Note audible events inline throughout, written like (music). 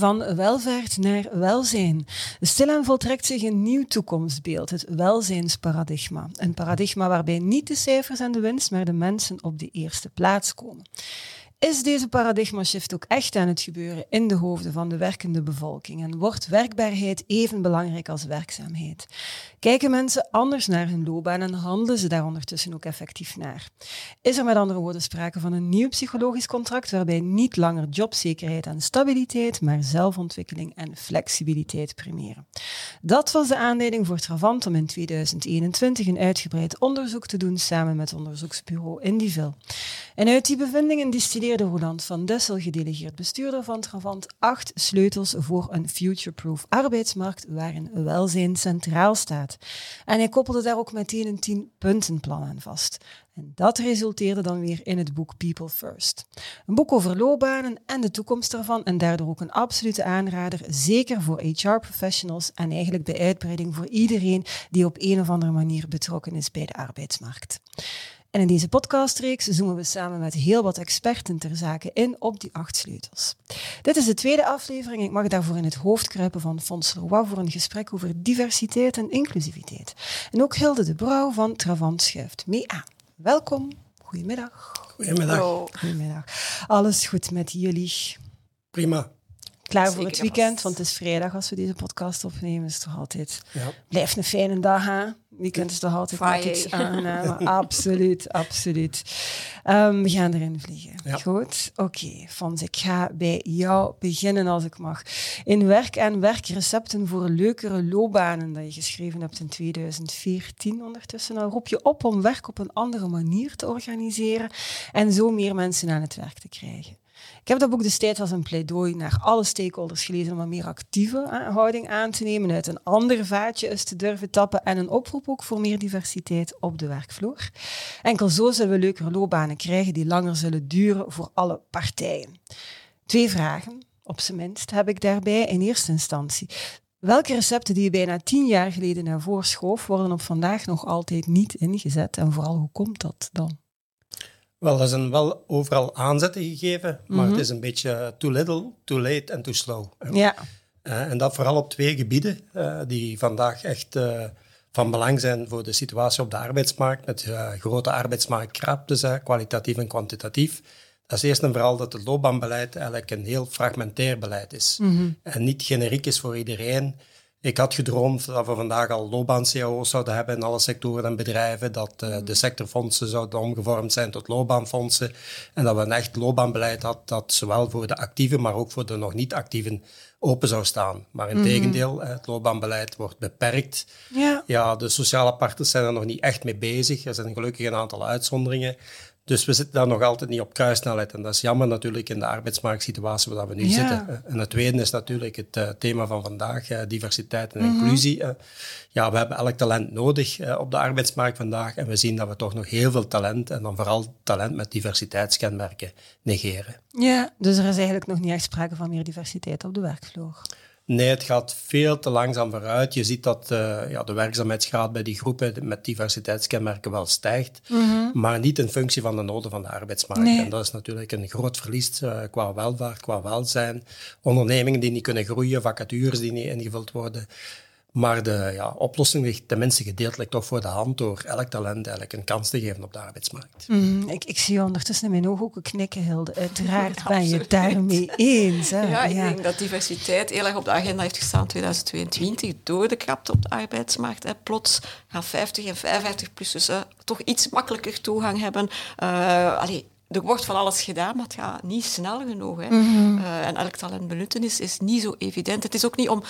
Van welvaart naar welzijn. Stilaan voltrekt zich een nieuw toekomstbeeld, het welzijnsparadigma. Een paradigma waarbij niet de cijfers en de winst, maar de mensen op de eerste plaats komen. Is deze paradigma-shift ook echt aan het gebeuren in de hoofden van de werkende bevolking? En wordt werkbaarheid even belangrijk als werkzaamheid? Kijken mensen anders naar hun loopbaan en handelen ze daar ondertussen ook effectief naar? Is er met andere woorden sprake van een nieuw psychologisch contract waarbij niet langer jobzekerheid en stabiliteit, maar zelfontwikkeling en flexibiliteit primeren? Dat was de aanleiding voor Travant om in 2021 een uitgebreid onderzoek te doen samen met onderzoeksbureau Indivil. En uit die bevindingen distilleerde Roland van Dessel, gedelegeerd bestuurder van Travant, acht sleutels voor een future-proof arbeidsmarkt waarin welzijn centraal staat. En hij koppelde daar ook meteen een tien-puntenplan aan vast. En dat resulteerde dan weer in het boek People First. Een boek over loopbanen en de toekomst ervan en daardoor ook een absolute aanrader, zeker voor HR-professionals en eigenlijk bij uitbreiding voor iedereen die op een of andere manier betrokken is bij de arbeidsmarkt. En in deze podcastreeks zoomen we samen met heel wat experten ter zake in op die acht sleutels. Dit is de tweede aflevering. Ik mag daarvoor in het hoofd kruipen van Fons Leroy voor een gesprek over diversiteit en inclusiviteit. En ook Hilde de Brouw van Travant schuift mee aan. Welkom. Goedemiddag. Goedemiddag. Goedemiddag. Alles goed met jullie? Prima. Klaar voor het weekend, want het is vrijdag als we deze podcast opnemen. Is toch altijd. Ja. Blijft een fijne dag, hè? Weekend is toch altijd nog Friday. iets aangenamer. (laughs) absoluut, absoluut. Ehm, we gaan erin vliegen. Ja. Goed? Oké, Fons, ik ga bij jou beginnen als ik mag. In Werk en Werkrecepten voor leukere loopbanen, dat je geschreven hebt in 2014 ondertussen, dan roep je op om werk op een andere manier te organiseren en zo meer mensen aan het werk te krijgen. Ik heb dat boek destijds als een pleidooi naar alle stakeholders gelezen om een meer actieve eh, houding aan te nemen, uit een ander vaatje eens te durven tappen en een oproep ook voor meer diversiteit op de werkvloer. Enkel zo zullen we leukere loopbanen krijgen die langer zullen duren voor alle partijen. Twee vragen, op zijn minst, heb ik daarbij in eerste instantie. Welke recepten die je bijna tien jaar geleden naar voren schoof, worden op vandaag nog altijd niet ingezet? En vooral, hoe komt dat dan? Wel, er zijn wel overal aanzetten gegeven, maar Mhm. het is een beetje too little, too late en too slow. Ja, Eh, en dat vooral op twee gebieden eh, die vandaag echt eh, van belang zijn voor de situatie op de arbeidsmarkt, met grote arbeidsmarktkraptes, kwalitatief en kwantitatief. Dat is eerst en vooral dat het loopbaanbeleid eigenlijk een heel fragmentair beleid is. En niet generiek is voor iedereen. Ik had gedroomd dat we vandaag al loopbaan-CAO's zouden hebben in alle sectoren en bedrijven, dat eh, de sectorfondsen zouden omgevormd zijn tot loopbaanfondsen en dat we een echt loopbaanbeleid hadden dat zowel voor de actieven, maar ook voor de nog niet actieven open zou staan. Maar in tegendeel, eh, het loopbaanbeleid wordt beperkt. ja. Ja, de sociale partners zijn er nog niet echt mee bezig. Er zijn gelukkig een aantal uitzonderingen. Dus we zitten daar nog altijd niet op kruissnelheid. En dat is jammer natuurlijk in de arbeidsmarktsituatie waar we nu Ja. zitten. En het tweede is natuurlijk het eh, thema van vandaag, eh, diversiteit en Mhm. inclusie. eh. ja, we hebben elk talent nodig eh, op de arbeidsmarkt vandaag. En we zien dat we toch nog heel veel talent, en dan vooral talent met diversiteitskenmerken, negeren. Ja, dus er is eigenlijk nog niet echt sprake van meer diversiteit op de werkvloer. Nee, het gaat veel te langzaam vooruit. Je ziet dat eh, ja, de werkzaamheidsgraad bij die groepen met diversiteitskenmerken wel stijgt, maar niet in functie van de noden van de arbeidsmarkt. Nee. En dat is natuurlijk een groot verlies eh, qua welvaart, qua welzijn. Ondernemingen die niet kunnen groeien, vacatures die niet ingevuld worden. Maar de ja, oplossing ligt tenminste gedeeltelijk toch voor de hand door elk talent eigenlijk een kans te geven op de arbeidsmarkt. Mhm, ik, ik zie je ondertussen in mijn ogen ook een knikken, Hilde. Uiteraard Ja, ben je daarmee eens. Hè? Ja, ik denk dat diversiteit heel erg op de agenda heeft gestaan in 2022 door de krapte op de arbeidsmarkt. Hè. Plots gaan 50 en 55-plussers eh, toch iets makkelijker toegang hebben. Eh, allee, er wordt van alles gedaan, maar het gaat niet snel genoeg. Hè. Mhm. Eh, en elk talent benutten is, is niet zo evident. Het is ook niet om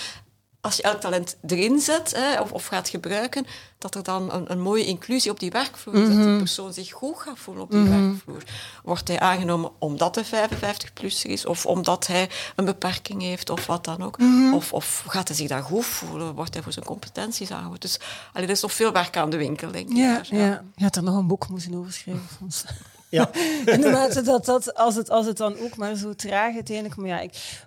als je elk talent erin zet hè, of, of gaat gebruiken, dat er dan een, een mooie inclusie op die werkvloer is. Dat die persoon zich goed gaat voelen op die werkvloer. Wordt hij aangenomen omdat hij 55-plusser is of omdat hij een beperking heeft of wat dan ook? of, of gaat hij zich daar goed voelen? Wordt hij voor zijn competenties aangehouden? Dus allee, er is nog veel werk aan de winkel, denk ik. Ja, daar, ja. Je had er nog een boek moeten over schrijven, Frans. (laughs) Ja. (laughs) Inderdaad, dat, dat, als, het, als het dan ook maar zo traag uiteindelijk... Maar ja, ik,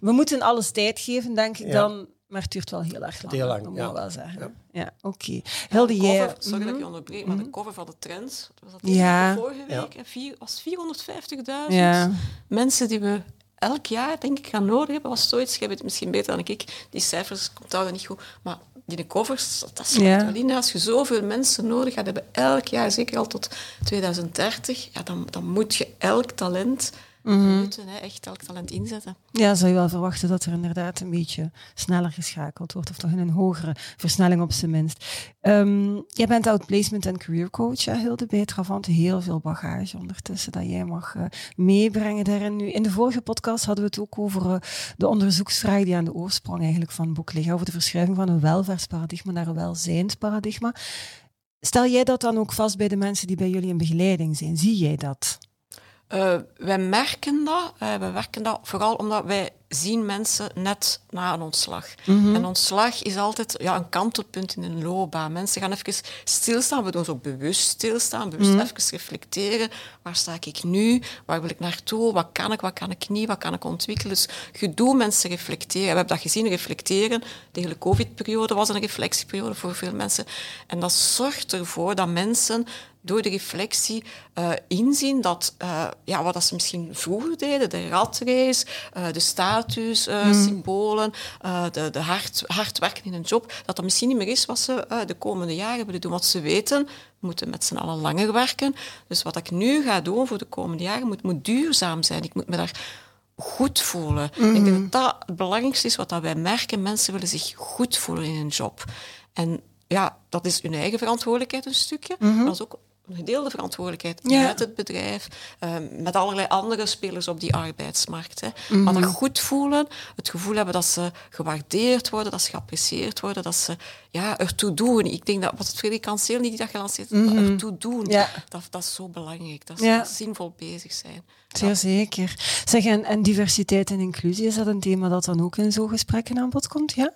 we moeten alles tijd geven, denk ik Ja. dan. Maar het duurt wel heel erg lang. Heel lang, dat moet ja. ik wel zeggen. Ja, Ja. oké. De cover, jij... sorry dat ik Mhm. je onderbreek, maar de cover van de trends, was dat Ja. vorige week, vier, was 450.000 Ja. mensen die we elk jaar, denk ik, gaan nodig hebben. Was zoiets, jij weet het misschien beter dan ik, die cijfers, ik onthoud dat niet goed, maar die covers, dat slaat wel in. Als je zoveel mensen nodig gaat hebben, elk jaar, zeker al tot 2030, ja, dan, dan moet je elk talent, Mhm. moeten, hè, echt elk talent inzetten. Ja, zou je wel verwachten dat er inderdaad een beetje sneller geschakeld wordt, of toch in een hogere versnelling op zijn minst. Ehm, jij bent outplacement en career coach, hè, Hilde, bij Travant. Heel veel bagage ondertussen dat jij mag eh, meebrengen daarin. Nu, in de vorige podcast hadden we het ook over eh, de onderzoeksvraag die aan de oorsprong eigenlijk van het boek ligt, over de verschuiving van een welvaartsparadigma naar een welzijnsparadigma. Stel jij dat dan ook vast bij de mensen die bij jullie in begeleiding zijn? Zie jij dat? Eh, wij merken dat. eh, wij werken dat vooral omdat wij zien mensen net na een ontslag. Een ontslag is altijd ja, een kantelpunt in een loopbaan. Mensen gaan even stilstaan. We doen ze ook bewust stilstaan, bewust even reflecteren. Waar sta ik nu? Waar wil ik naartoe? Wat kan ik? Wat kan ik niet? Wat kan ik ontwikkelen? Dus je doet mensen reflecteren. We hebben dat gezien, reflecteren. De hele covid-periode was een reflectieperiode voor veel mensen. En dat zorgt ervoor dat mensen door de reflectie eh, inzien dat eh, ja, wat dat ze misschien vroeger deden, de ratrace, eh, de statussymbolen, eh de, de hard, hard werken in een job, dat dat misschien niet meer is wat ze eh, de komende jaren willen doen. Want ze weten, we moeten met z'n allen langer werken. Dus wat ik nu ga doen voor de komende jaren moet, moet duurzaam zijn. Ik moet me daar goed voelen. Ik denk dat dat het belangrijkste is wat dat wij merken. Mensen willen zich goed voelen in een job. En ja, dat is hun eigen verantwoordelijkheid een stukje, maar dat is ook gedeelde verantwoordelijkheid Ja. met het bedrijf, eh, met allerlei andere spelers op die arbeidsmarkt. Hè. Maar dat goed voelen, het gevoel hebben dat ze gewaardeerd worden, dat ze geapprecieerd worden, dat ze ja, ertoe doen. Ik denk dat, was het Frederik Kanseel niet die dat gelanceerd heeft, dat ertoe doen, Ja. dat, dat is zo belangrijk. Dat Ja. zinvol bezig zijn. Zeer zeker. Zeg, en, en diversiteit en inclusie, is dat een thema dat dan ook in zo'n gesprekken aan bod komt? Ja?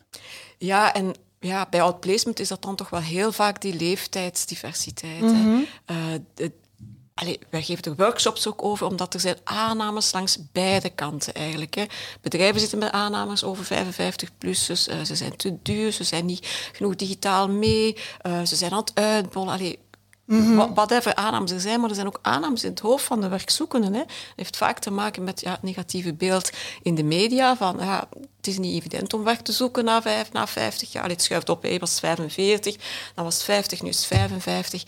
Ja, en ja, bij outplacement is dat dan toch wel heel vaak die leeftijdsdiversiteit. Mhm. hè. Eh, de- allee, wij geven er workshops ook over, omdat er zijn aannames langs beide kanten eigenlijk. Hè. Bedrijven zitten met aannames over 55-plussers. eh, ze zijn te duur, ze zijn niet genoeg digitaal mee, eh, ze zijn aan het uitbollen. Allee, Wa- Whatever aannames er zijn, maar er zijn ook aannames in het hoofd van de werkzoekenden. Hè. Dat heeft vaak te maken met ja, het negatieve beeld in de media. Van, ja, het is niet evident om werk te zoeken na, vijf, na 50 jaar. Het schuift op, je was 45, dan was het 50, nu is het 55.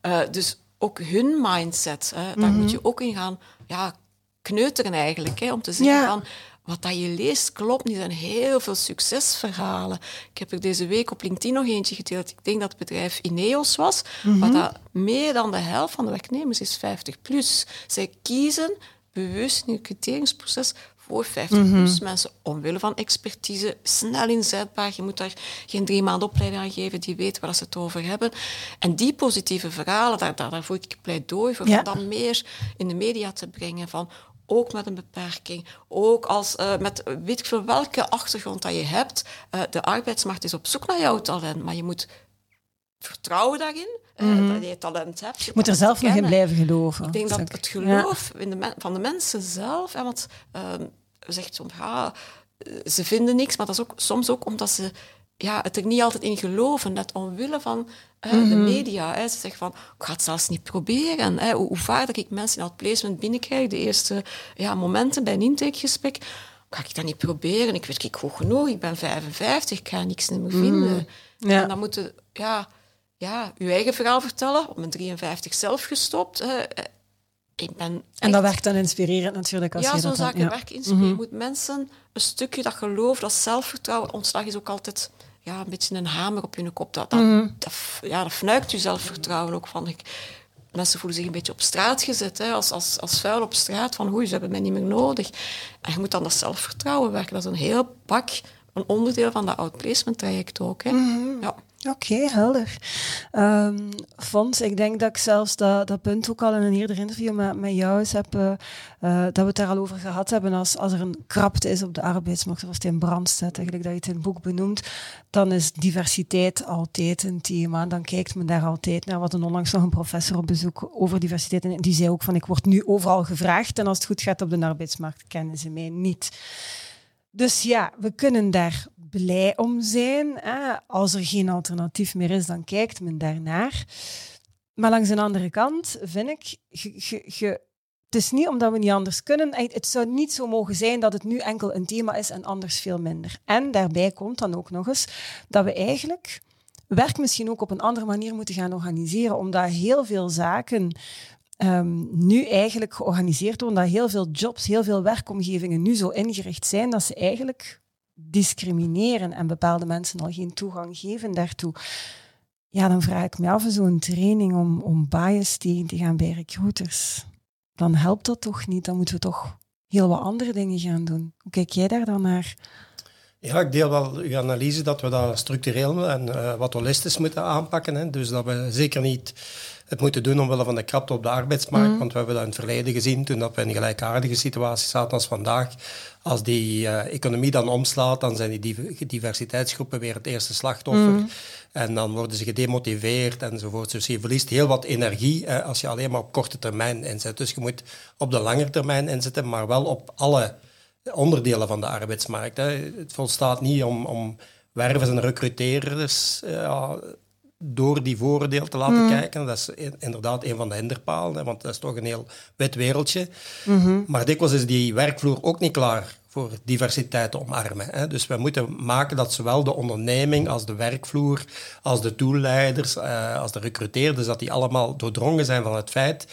Eh, dus ook hun mindset, hè, daar moet je ook in gaan ja, kneuteren eigenlijk. Hè, om te zeggen Ja. van, wat dat je leest klopt niet. Er zijn heel veel succesverhalen. Ik heb er deze week op LinkedIn nog eentje gedeeld. Ik denk dat het bedrijf Ineos was, wat dat meer dan de helft van de werknemers is 50 plus. Zij kiezen bewust in het criteriumsproces voor 50 plus mensen omwille van expertise, snel inzetbaar. Je moet daar geen drie maanden opleiding aan geven, die weten waar ze het over hebben. En die positieve verhalen, daar, daar, daar voer ik pleidooi voor, Ja. om dat meer in de media te brengen. Van, ook met een beperking, ook als, eh, met weet ik veel welke achtergrond dat je hebt. eh, de arbeidsmarkt is op zoek naar jouw talent, maar je moet vertrouwen daarin, eh, dat je talent hebt. Je Je moet er zelf nog in blijven geloven. Ik denk dat het geloof in de van de mensen zelf, hè, want ehm zegt soms, ja, ze vinden niks, maar dat is ook soms ook omdat ze ja, het er niet altijd in geloven, net omwille van de Mhm. media. Hè. Ze zeggen van, ik ga het zelfs niet proberen. Hè. Hoe, hoe vaak dat ik mensen in het placement binnenkrijg, de eerste ja, momenten bij een intakegesprek, ga ik dat niet proberen? Ik weet ik goed genoeg, ik ben 55, ik ga niks meer vinden. Mhm. Ja. En dan moeten, ja, ja, uw eigen verhaal vertellen. Op mijn 53 zelf gestopt. ik ben En dat werkt dan inspirerend natuurlijk. Als ja, je zo'n dat zaken ja. Mhm. werk inspireren. Je moet mensen een stukje dat geloof, dat zelfvertrouwen. Ontslag is ook altijd ja, een beetje een hamer op je kop. Dat, dat, Mhm. dat, ja, dat fnuikt je zelfvertrouwen ook van. Ik, mensen voelen zich een beetje op straat gezet, hè, als, als, als vuil op straat. Van oei, ze hebben mij niet meer nodig. En je moet dan dat zelfvertrouwen werken. Dat is een heel pak een onderdeel van dat outplacement traject ook. Hè. Mhm. ja. Oké, helder. Um, Fons, ik denk dat ik zelfs dat, dat punt ook al in een eerder interview met, met jou eens heb, uh, uh, dat we het daar al over gehad hebben. Als, als er een krapte is op de arbeidsmarkt, zoals het in brand staat, eigenlijk dat je het in het boek benoemt, dan is diversiteit altijd een thema. Dan kijkt men daar altijd naar. Wat een onlangs nog een professor op bezoek over diversiteit. En die zei ook van, ik word nu overal gevraagd en als het goed gaat op de arbeidsmarkt, kennen ze mij niet. Dus ja, we kunnen daar blij om zijn. Hè. Als er geen alternatief meer is, dan kijkt men daarnaar. Maar langs een andere kant vind ik, het is niet omdat we niet anders kunnen. Het zou niet zo mogen zijn dat het nu enkel een thema is en anders veel minder. En daarbij komt dan ook nog eens dat we eigenlijk werk misschien ook op een andere manier moeten gaan organiseren, omdat heel veel zaken um, nu eigenlijk georganiseerd worden, dat heel veel jobs, heel veel werkomgevingen nu zo ingericht zijn dat ze eigenlijk discrimineren en bepaalde mensen al geen toegang geven daartoe. Ja, dan vraag ik me af, zo'n training om, om bias tegen te gaan bij recruiters, dan helpt dat toch niet? Dan moeten we toch heel wat andere dingen gaan doen. Hoe kijk jij daar dan naar? Ja, ik deel wel uw analyse dat we dat structureel en uh, wat holistisch moeten aanpakken. Hè. Dus dat we zeker niet het moeten doen omwille van de krapte op de arbeidsmarkt. Mhm. Want we hebben dat in het verleden gezien, toen dat we in een gelijkaardige situatie zaten als vandaag. Als die uh, economie dan omslaat, dan zijn die diversiteitsgroepen weer het eerste slachtoffer. Mhm. En dan worden ze gedemotiveerd enzovoort. Dus je verliest heel wat energie als je alleen maar op korte termijn inzet. Dus je moet op de lange termijn inzetten, maar wel op alle onderdelen van de arbeidsmarkt. Hè. Het volstaat niet om, om wervers en recruteerders uh, door die vooroordeel te laten mm. kijken. Dat is inderdaad een van de hinderpalen, want dat is toch een heel wit wereldje. Mm-hmm. Maar dikwijls is die werkvloer ook niet klaar voor diversiteit te omarmen. Hè. Dus we moeten maken dat zowel de onderneming als de werkvloer, als de toelleiders, uh, als de recruteerders, dat die allemaal doordrongen zijn van het feit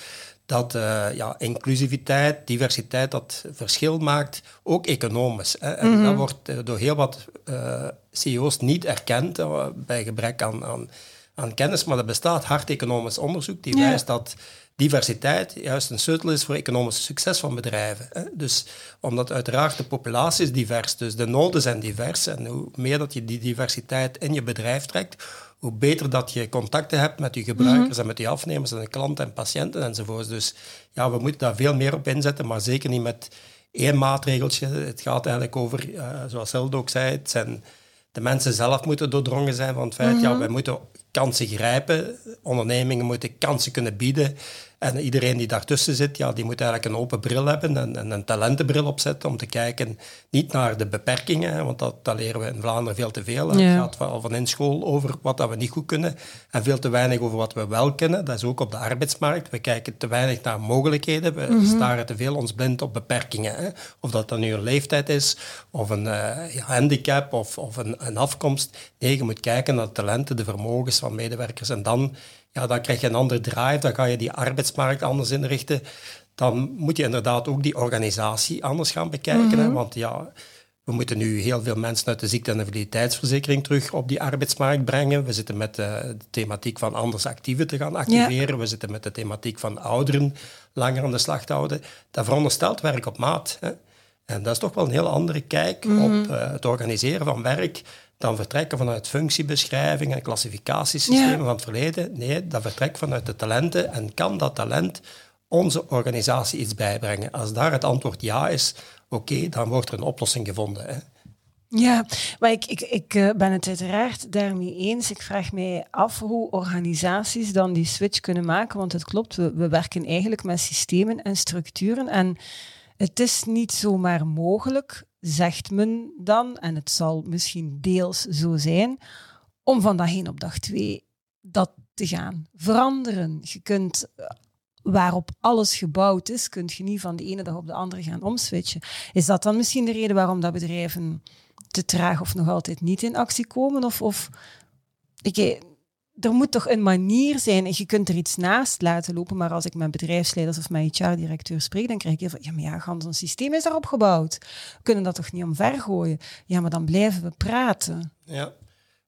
dat uh, ja, inclusiviteit, diversiteit, dat verschil maakt, ook economisch. Hè. En mm -hmm. dat wordt uh, door heel wat uh, CEO's niet erkend bij gebrek aan, aan, aan, kennis, maar er bestaat hard economisch onderzoek die ja. wijst dat diversiteit juist een sleutel is voor economisch succes van bedrijven. Hè. Dus omdat uiteraard de populatie is divers, dus de noden zijn divers en hoe meer dat je die diversiteit in je bedrijf trekt, hoe beter dat je contacten hebt met je gebruikers mhm. en met je afnemers en de klanten en patiënten enzovoort. Dus ja, we moeten daar veel meer op inzetten, maar zeker niet met één maatregeltje. Het gaat eigenlijk over, uh, zoals Hilde ook zei, het zijn de mensen zelf moeten doordrongen zijn van het feit, ja, mhm. wij moeten kansen grijpen, ondernemingen moeten kansen kunnen bieden. En iedereen die daartussen zit, ja, die moet eigenlijk een open bril hebben en, en een talentenbril opzetten om te kijken, niet naar de beperkingen, want dat, dat, leren we in Vlaanderen veel te veel. Het gaat al van in school over wat dat we niet goed kunnen en veel te weinig over wat we wel kunnen. Dat is ook op de arbeidsmarkt. We kijken te weinig naar mogelijkheden. We mm staren te veel ons blind op beperkingen. Hè. Of dat dan nu een leeftijd is, of een uh, handicap, of, of een, een afkomst. Nee, je moet kijken naar de talenten, de vermogens van medewerkers en dan ja, dan krijg je een ander drive, dan ga je die arbeidsmarkt anders inrichten. Dan moet je inderdaad ook die organisatie anders gaan bekijken. hè? Mhm. Want ja, we moeten nu heel veel mensen uit de ziekte- en invaliditeitsverzekering terug op die arbeidsmarkt brengen. We zitten met de, thematiek van anders actieven te gaan activeren. We zitten met de thematiek van ouderen langer aan de slag te houden. Dat veronderstelt werk op maat. Hè? En dat is toch wel een heel andere kijk mhm. op uh, het organiseren van werk dan vertrekken vanuit functiebeschrijvingen en klassificatiesystemen van het verleden. Nee, dat vertrekt vanuit de talenten en kan dat talent onze organisatie iets bijbrengen. Als daar het antwoord ja is, oké, dan wordt er een oplossing gevonden. Hè. Ja, maar ik, ik, ik eh, ben het uiteraard daarmee eens. Ik vraag mij af hoe organisaties dan die switch kunnen maken. Want het klopt, we, we werken eigenlijk met systemen en structuren. En het is niet zomaar mogelijk zegt men dan, en het zal misschien deels zo zijn, om van dag 1 op dag 2 dat te gaan veranderen. Je kunt eh, waarop alles gebouwd is, kun je niet van de ene dag op de andere gaan omswitchen. Is dat dan misschien de reden waarom dat bedrijven te traag of nog altijd niet in actie komen? Of, of ik, er moet toch een manier zijn, en je kunt er iets naast laten lopen, maar als ik met bedrijfsleiders of met HR-directeur spreek, dan krijg ik heel van, ja, maar ja, gans ons systeem is daarop gebouwd. We kunnen dat toch niet omvergooien? Ja, maar dan blijven we praten. Ja,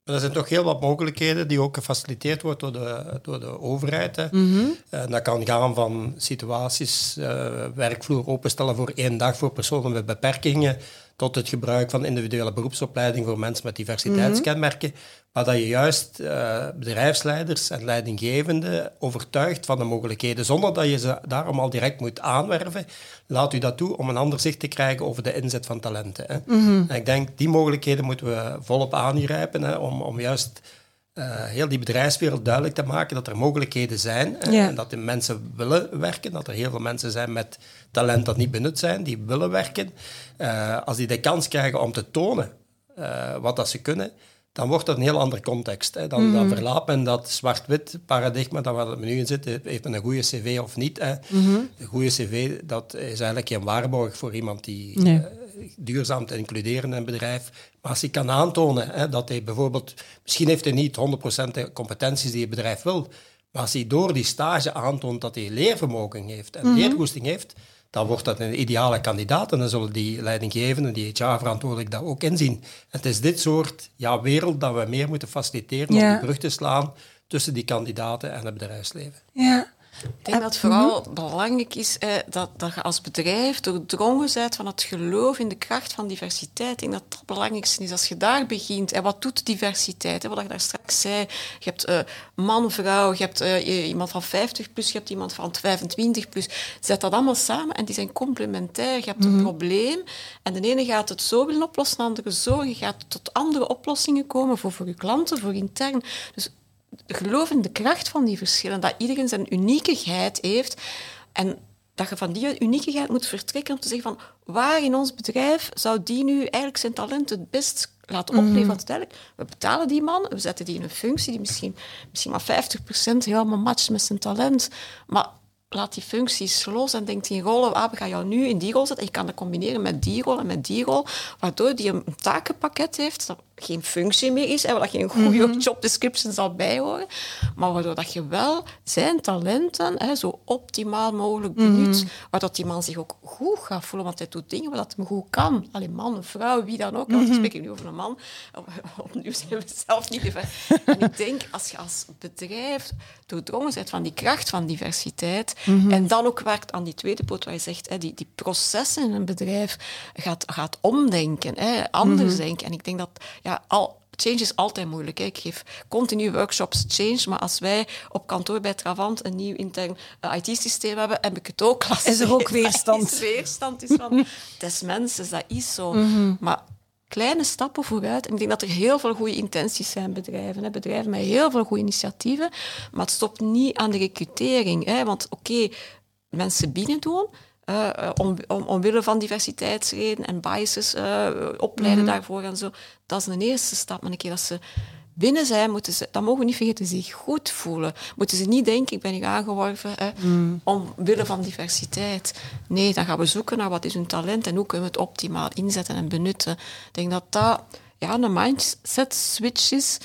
maar er zijn toch heel wat mogelijkheden die ook gefaciliteerd worden door de, door de overheid. Hè. Mhm. dat kan gaan van situaties, uh, werkvloer openstellen voor één dag voor personen met beperkingen, tot het gebruik van individuele beroepsopleiding voor mensen met diversiteitskenmerken, maar dat je juist uh, bedrijfsleiders en leidinggevenden overtuigt van de mogelijkheden, zonder dat je ze daarom al direct moet aanwerven. Laat u dat toe om een ander zicht te krijgen over de inzet van talenten. Hè. en ik denk, die mogelijkheden moeten we volop aangrijpen, hè, om, om juist uh, heel die bedrijfswereld duidelijk te maken dat er mogelijkheden zijn en dat de mensen willen werken, dat er heel veel mensen zijn met talent dat niet benut zijn, die willen werken. Uh, als die de kans krijgen om te tonen uh, wat dat ze kunnen, dan wordt dat een heel andere context. Hè. Dan, mm. dan verlaat men dat zwart-wit paradigma dat waar het nu in zit. Heeft men een goede cv of niet? Hè. Mm Een goede cv dat is eigenlijk geen waarborg voor iemand die nee. Duurzaam te includeren in een bedrijf. Maar als hij kan aantonen hè, dat hij bijvoorbeeld... Misschien heeft hij niet 100% de competenties die het bedrijf wil. Maar als hij door die stage aantoont dat hij leervermogen heeft en mm leergoesting heeft dan wordt dat een ideale kandidaat en dan zullen die leidinggevenden, die HR-verantwoordelijk dat ook inzien. het is dit soort ja, wereld dat we meer moeten faciliteren om die brug te slaan tussen die kandidaten en het bedrijfsleven. Ja. Ik denk dat het vooral belangrijk is eh, dat, dat je als bedrijf doordrongen bent van het geloof in de kracht van diversiteit. Ik denk dat dat het belangrijkste is. Als je daar begint, en wat doet diversiteit? Wat ik daar straks zei, je hebt uh, man, vrouw, je hebt uh, iemand van 50 plus, je hebt iemand van 25 plus. Zet dat allemaal samen en die zijn complementair. Je hebt een mhm. probleem en de ene gaat het zo willen oplossen, de andere zo. Je gaat tot andere oplossingen komen voor, voor je klanten, voor intern. Dus geloof in de kracht van die verschillen, dat iedereen zijn uniekigheid heeft en dat je van die uniekigheid moet vertrekken om te zeggen van waar in ons bedrijf zou die nu eigenlijk zijn talent het best laten mhm. opleveren. Want uiteindelijk, we betalen die man, we zetten die in een functie die misschien, misschien maar 50% helemaal matcht met zijn talent, maar laat die functies los en denkt in rollen, ah, we gaan jou nu in die rol zetten. En je kan dat combineren met die rol en met die rol, waardoor die een takenpakket heeft dat geen functie meer is, en waar geen goede mm (laughs) job description zal bijhoren, maar waardoor dat je wel zijn talenten hè, zo optimaal mogelijk benut, mm waardoor die man zich ook goed gaat voelen, want hij doet dingen wat hij goed kan. Alleen man, vrouw, wie dan ook. Mm -hmm. Ik spreek nu over een man. (laughs) Opnieuw zijn we zelf niet even. En ik denk, als je als bedrijf doordrongen bent van die kracht van diversiteit, mhm. en dan ook werkt aan die tweede poot waar je zegt, hè, die, die processen in een bedrijf gaat, gaat omdenken, hè, anders mhm. denken. En ik denk dat ja, al, change is altijd moeilijk. Hè. Ik geef continu workshops change, maar als wij op kantoor bij Travant een nieuw intern uh, IT-systeem hebben, heb ik het ook lastig. Is er ook (laughs) weerstand? Is weerstand is van, (laughs) des mensen, dat is zo. Mhm. Maar kleine stappen vooruit. En ik denk dat er heel veel goede intenties zijn bedrijven. Hè. Bedrijven met heel veel goede initiatieven. Maar het stopt niet aan de recrutering. Hè. Want oké, mensen binnen doen, uh, om, om, omwille van diversiteitsreden en biases uh, opleiden mhm. daarvoor en zo. Dat is een eerste stap. Maar een keer dat ze binnen zijn, moeten ze, dat mogen we niet vergeten, zich goed voelen. Moeten ze niet denken, ik ben hier aangeworven hè, mm. omwille van diversiteit. Nee, dan gaan we zoeken naar wat is hun talent en hoe kunnen we het optimaal inzetten en benutten. Ik denk dat dat ja, een mindset switch is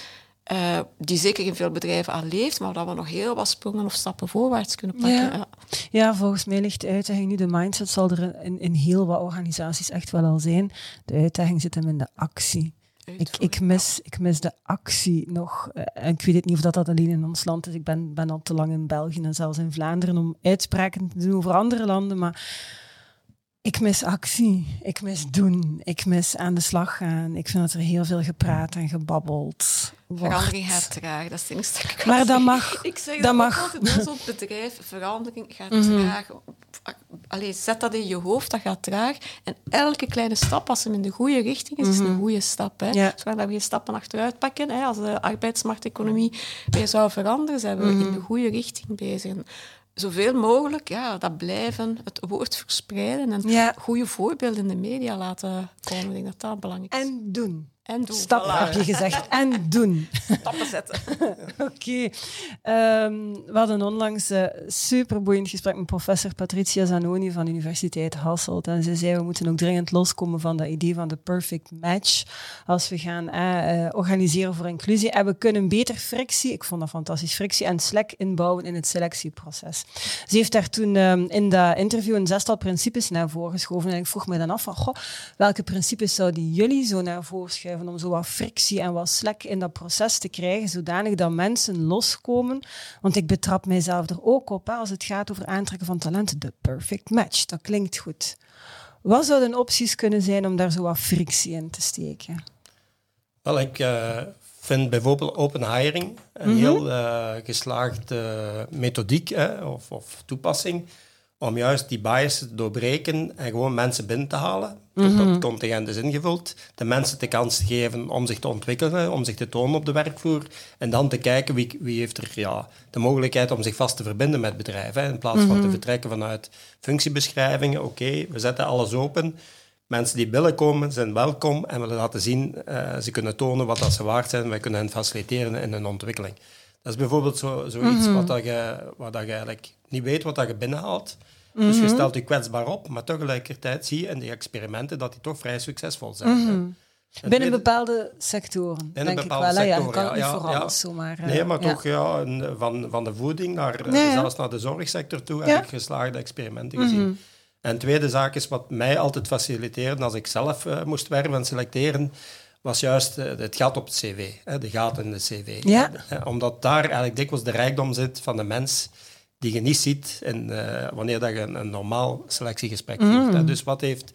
uh, die zeker in veel bedrijven al leeft, maar dat we nog heel wat sprongen of stappen voorwaarts kunnen pakken. Ja, ja. volgens mij ligt de uitdaging nu, de mindset zal er in, in heel wat organisaties echt wel al zijn. De uitdaging zit hem in de actie. Ik, ik, mis, ik mis de actie nog. Uh, en ik weet het niet of dat, dat alleen in ons land is. Ik ben, ben al te lang in België en zelfs in Vlaanderen om uitspraken te doen over andere landen. Maar ik mis actie, ik mis doen, ik mis aan de slag gaan. Ik vind dat er heel veel gepraat en gebabbeld wordt. Verandering gaat traag, dat is het enige ik Maar dat mag. (laughs) Ik zeg dat, dat mag. altijd zo'n bedrijf, verandering gaat mm -hmm. traag. Allee, zet dat in je hoofd, dat gaat traag. En elke kleine stap, als hem in de goede richting is, is een mhm. goede stap. Hè. Ja. Zolang dat we geen stappen achteruit pakken, hè, als de arbeidsmarkteconomie weer zou veranderen, zijn we in mhm. de goede richting bezig zoveel mogelijk ja, dat blijven, het woord verspreiden en goede voorbeelden in de media laten komen. Ik denk dat dat belangrijk is. En doen. En doen. Stap heb je gezegd. En doen. Stappen zetten. (laughs) Oké. Okay. Um, we hadden onlangs een superboeiend gesprek met professor Patricia Zanoni van de Universiteit Hasselt. En ze zei, we moeten ook dringend loskomen van dat idee van de perfect match als we gaan eh, organiseren voor inclusie. En we kunnen beter frictie, ik vond dat fantastisch, frictie en slack inbouwen in het selectieproces. Ze heeft daar toen um, in dat interview een zestal principes naar voren geschoven. En ik vroeg me dan af van, goh, welke principes zouden jullie zo naar voren schuiven? Om zo wat frictie en wat slek in dat proces te krijgen, zodanig dat mensen loskomen. Want ik betrap mijzelf er ook op, hè, als het gaat over aantrekken van talenten. De perfect match, dat klinkt goed. Wat zouden opties kunnen zijn om daar zo wat frictie in te steken? Wel, ik uh, vind bijvoorbeeld open hiring een mm -hmm. heel uh, geslaagde methodiek hè, of, of, toepassing om juist die bias te doorbreken en gewoon mensen binnen te halen. Mm -hmm. Dat contingent is ingevuld. De mensen de kans te geven om zich te ontwikkelen, om zich te tonen op de werkvloer. En dan te kijken wie, wie heeft er ja, de mogelijkheid om zich vast te verbinden met bedrijven. Hè, in plaats mm -hmm. van te vertrekken vanuit functiebeschrijvingen. Oké, okay, we zetten alles open. Mensen die binnenkomen zijn welkom en willen laten zien, uh, ze kunnen tonen wat dat ze waard zijn. Wij kunnen hen faciliteren in hun ontwikkeling. Dat is bijvoorbeeld zo, zoiets mm -hmm. wat, dat je, wat dat je eigenlijk niet weet wat dat je binnenhaalt. Mm -hmm. Dus je stelt je kwetsbaar op, maar tegelijkertijd zie je in die experimenten dat die toch vrij succesvol zijn. Mm -hmm. Binnen bepaalde sectoren, binnen denk bepaalde ik wel. Sectoren, ja, kan ja, niet voor ja. alles zomaar. Uh, nee, maar toch ja, van, van de voeding naar ja. zelfs naar de zorgsector toe heb ik geslaagde experimenten gezien. Mhm. En tweede zaak is wat mij altijd faciliteerde als ik zelf uh, moest werven en selecteren, was juist uh, het gat op het cv, de gaten in de cv. Ja. Hè, omdat daar eigenlijk dikwijls de rijkdom zit van de mens die je niet ziet in, uh, wanneer dat je een, een normaal selectiegesprek Mm. voert. Dus wat heeft,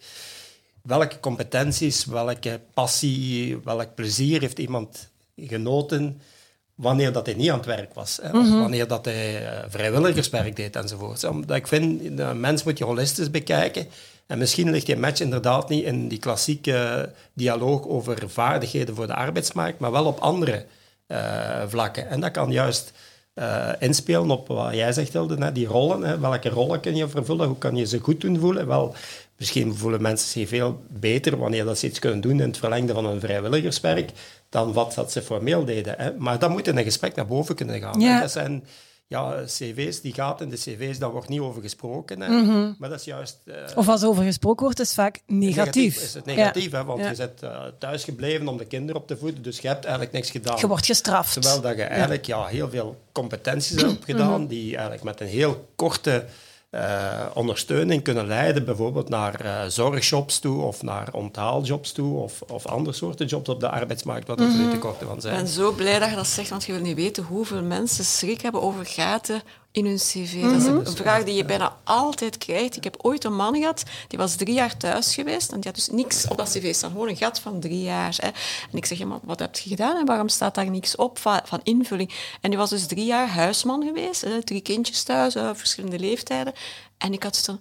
welke competenties, welke passie, welk plezier heeft iemand genoten wanneer dat hij niet aan het werk was. Hè, Mhm. Wanneer dat hij uh, vrijwilligerswerk deed enzovoort. Omdat ik vind, de mens moet je holistisch bekijken. En misschien ligt die match inderdaad niet in die klassieke dialoog over vaardigheden voor de arbeidsmarkt, maar wel op andere uh, vlakken. En dat kan juist uh, inspelen op wat jij zegt, Hilde, hè, die rollen. Hè, welke rollen kun je vervullen? Hoe kan je ze goed doen voelen? Wel, misschien voelen mensen zich veel beter wanneer dat ze iets kunnen doen in het verlengde van hun vrijwilligerswerk dan wat dat ze formeel deden. Hè. Maar dat moet in een gesprek naar boven kunnen gaan. Ja. Hè. Dat zijn ja, cv's, die gaat in de cv's, daar wordt niet over gesproken. Hè. Mhm. Maar dat is juist... Uh, Of als er over gesproken wordt, is het vaak negatief. Is het negatief, ja. hè, want Ja. je bent uh, thuis gebleven om de kinderen op te voeden, dus je hebt eigenlijk niks gedaan. Je wordt gestraft. Terwijl dat je eigenlijk ja. heel veel competenties hebt gedaan, Mhm. die eigenlijk met een heel korte uh, ondersteuning kunnen leiden, bijvoorbeeld naar uh, zorgjobs toe of naar onthaaljobs toe of, of andere soorten jobs op de arbeidsmarkt, wat er Mhm. nu tekorten van zijn. Ik ben zo blij dat je dat zegt, want je wil niet weten hoeveel mensen schrik hebben over gaten in hun cv. Mm -hmm. Dat is een vraag die je bijna altijd krijgt. Ik heb ooit een man gehad, die was drie jaar thuis geweest en die had dus niks op dat cv staan, gewoon een gat van drie jaar. Hè. En ik zeg, ja, maar wat heb je gedaan en waarom staat daar niks op van, invulling? En die was dus drie jaar huisman geweest, hè, drie kindjes thuis, uh, verschillende leeftijden. En ik had zo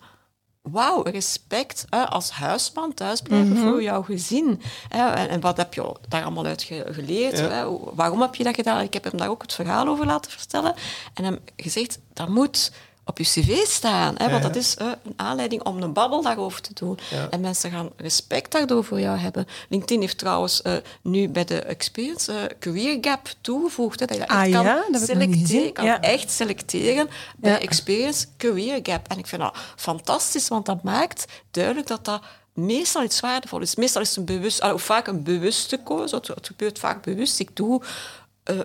wauw, respect hè, als huisman thuisblijven mm -hmm. voor jouw gezin. Hè, en, en, wat heb je daar allemaal uit ge geleerd? Ja. Hè? Waarom heb je dat gedaan? Ik heb hem daar ook het verhaal over laten vertellen. En hem gezegd, dat moet op je cv staan. Hè, want dat is uh, een aanleiding om een babbel daarover te doen. Ja. En mensen gaan respect daardoor voor jou hebben. LinkedIn heeft trouwens uh, nu bij de Experience uh, Career Gap toegevoegd. Hè, dat je echt ah, kan, dat selecteren, kan echt selecteren bij Experience Career Gap. En ik vind dat fantastisch, want dat maakt duidelijk dat dat meestal iets waardevol is. Meestal is het een bewust, of vaak een bewuste keuze. Het gebeurt vaak bewust. Ik doe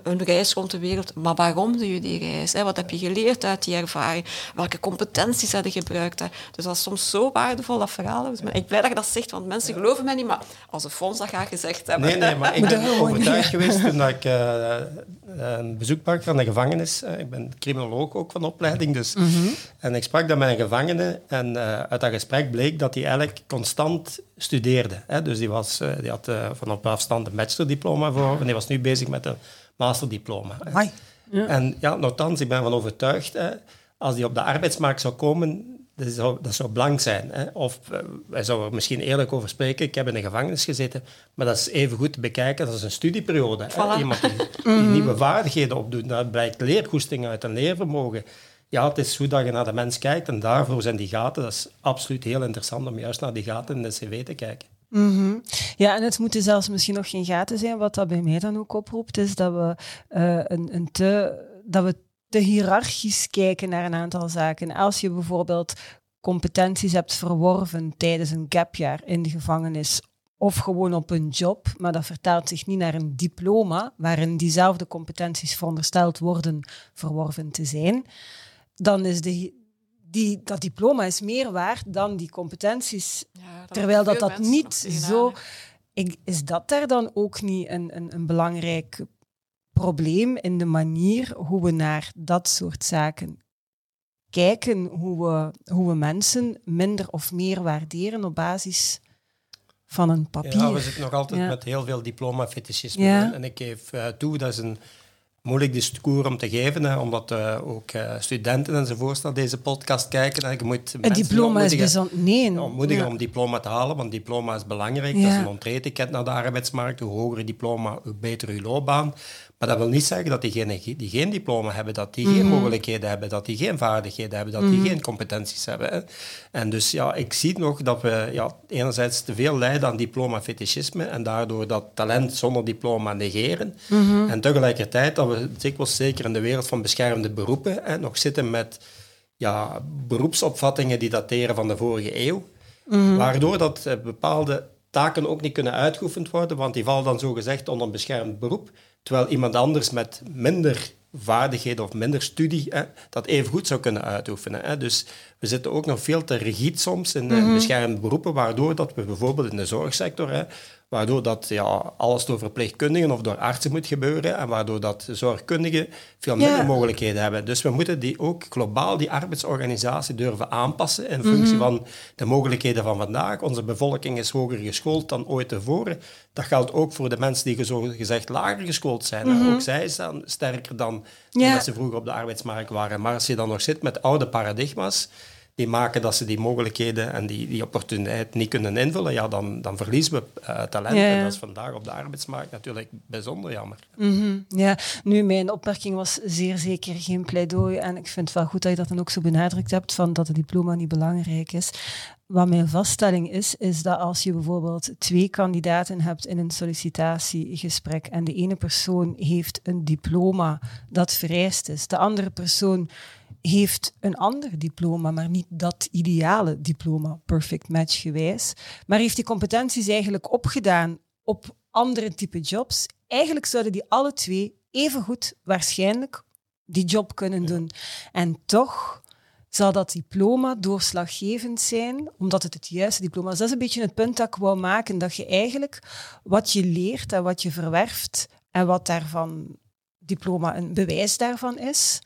een reis rond de wereld. Maar waarom doe je die reis? Hè? Wat heb je geleerd uit die ervaring? Welke competenties heb je gebruikt? Hè? Dus dat is soms zo waardevol, dat verhaal. Dus ik ben blij dat je dat zegt, want mensen geloven mij niet, maar als een fonds dat gaat gezegd hebben. Nee, nee, maar ik (laughs) ben overtuigd geweest toen ik uh, een bezoek bracht van de gevangenis. Uh, ik ben criminoloog ook van opleiding, dus. Mm -hmm. En ik sprak dan met een gevangene en uh, uit dat gesprek bleek dat hij eigenlijk constant studeerde. Hè? Dus die, was, die had van op afstand een bachelordiploma voor en die was nu bezig met een masterdiploma. Ja. En ja, nogthans, ik ben van overtuigd, hè, als die op de arbeidsmarkt zou komen, dat zou, dat zou blank zijn. Hè. Of uh, wij zouden er misschien eerlijk over spreken, ik heb in de gevangenis gezeten, maar dat is even goed te bekijken, dat is een studieperiode. Voilà. Hè. Iemand die, die -hmm. nieuwe vaardigheden opdoet, dat blijkt leergoesting uit een leervermogen. Ja, het is hoe dat je naar de mens kijkt en daarvoor zijn die gaten, dat is absoluut heel interessant om juist naar die gaten in de cv te kijken. -hmm. Ja, en het moeten zelfs misschien nog geen gaten zijn. Wat dat bij mij dan ook oproept, is dat we, uh, een, een te, dat we te hiërarchisch kijken naar een aantal zaken. Als je bijvoorbeeld competenties hebt verworven tijdens een gapjaar in de gevangenis of gewoon op een job, maar dat vertaalt zich niet naar een diploma waarin diezelfde competenties verondersteld worden verworven te zijn, dan is de, die, dat diploma is meer waard dan die competenties. Ja, dat terwijl dat dat niet zo... Ik, is dat daar dan ook niet een, een, een belangrijk probleem in de manier hoe we naar dat soort zaken kijken hoe we, hoe we mensen minder of meer waarderen op basis van een papier. Ja, we zitten nog altijd Ja. met heel veel diploma-fetischisme. Ja. En ik geef eh, toe, dat is een moeilijk discours om te geven, hè, omdat eh, ook eh, studenten enzovoort naar deze podcast kijken. En je moet een diploma is bijzonder... Nee. ontmoedigen Ja. om diploma te halen, want diploma is belangrijk. Ja. Dat is een entreetiket naar de arbeidsmarkt. Hoe hoger je diploma, hoe beter je loopbaan. Maar dat wil niet zeggen dat diegenen die geen diploma hebben, dat die Mhm. geen mogelijkheden hebben, dat die geen vaardigheden hebben, dat die geen competenties hebben. Hè. En dus ja, ik zie nog dat we ja, enerzijds te veel lijden aan diploma-fetischisme en daardoor dat talent zonder diploma negeren. Mhm. En tegelijkertijd dat we dikwijls, zeker in de wereld van beschermde beroepen, hè, nog zitten met ja, beroepsopvattingen die dateren van de vorige eeuw. Waardoor dat eh, bepaalde taken ook niet kunnen uitgeoefend worden, want die vallen dan zogezegd onder een beschermd beroep. Terwijl iemand anders met minder vaardigheden of minder studie hè, dat even goed zou kunnen uitoefenen. Hè. Dus we zitten ook nog veel te rigide soms in de beschermde beroepen, waardoor dat we bijvoorbeeld in de zorgsector, hè, waardoor dat ja, alles door verpleegkundigen of door artsen moet gebeuren en waardoor dat zorgkundigen veel minder Ja. mogelijkheden hebben. Dus we moeten die ook globaal, die arbeidsorganisatie, durven aanpassen in functie van de mogelijkheden van vandaag. Onze bevolking is hoger geschoold dan ooit tevoren. Dat geldt ook voor de mensen die zo gezegd lager geschoold zijn. hè. Ook zij staan sterker dan Ja. dat ze vroeger op de arbeidsmarkt waren. Maar als je dan nog zit met oude paradigma's, die maken dat ze die mogelijkheden en die, die opportuniteit niet kunnen invullen, ja, dan, dan verliezen we eh, talent. Ja, ja. En dat is vandaag op de arbeidsmarkt natuurlijk bijzonder jammer. Mhm, Ja, nu, mijn opmerking was zeer zeker geen pleidooi. En ik vind het wel goed dat je dat dan ook zo benadrukt hebt, van dat het diploma niet belangrijk is. Wat mijn vaststelling is, is dat als je bijvoorbeeld twee kandidaten hebt in een sollicitatiegesprek en de ene persoon heeft een diploma dat vereist is, de andere persoon heeft een ander diploma, maar niet dat ideale diploma, perfect match gewijs, maar heeft die competenties eigenlijk opgedaan op andere type jobs. Eigenlijk zouden die alle twee evengoed waarschijnlijk die job kunnen doen. En toch zal dat diploma doorslaggevend zijn, omdat het het juiste diploma is. Dat is een beetje het punt dat ik wou maken, dat je eigenlijk wat je leert en wat je verwerft en wat daarvan diploma een bewijs daarvan is,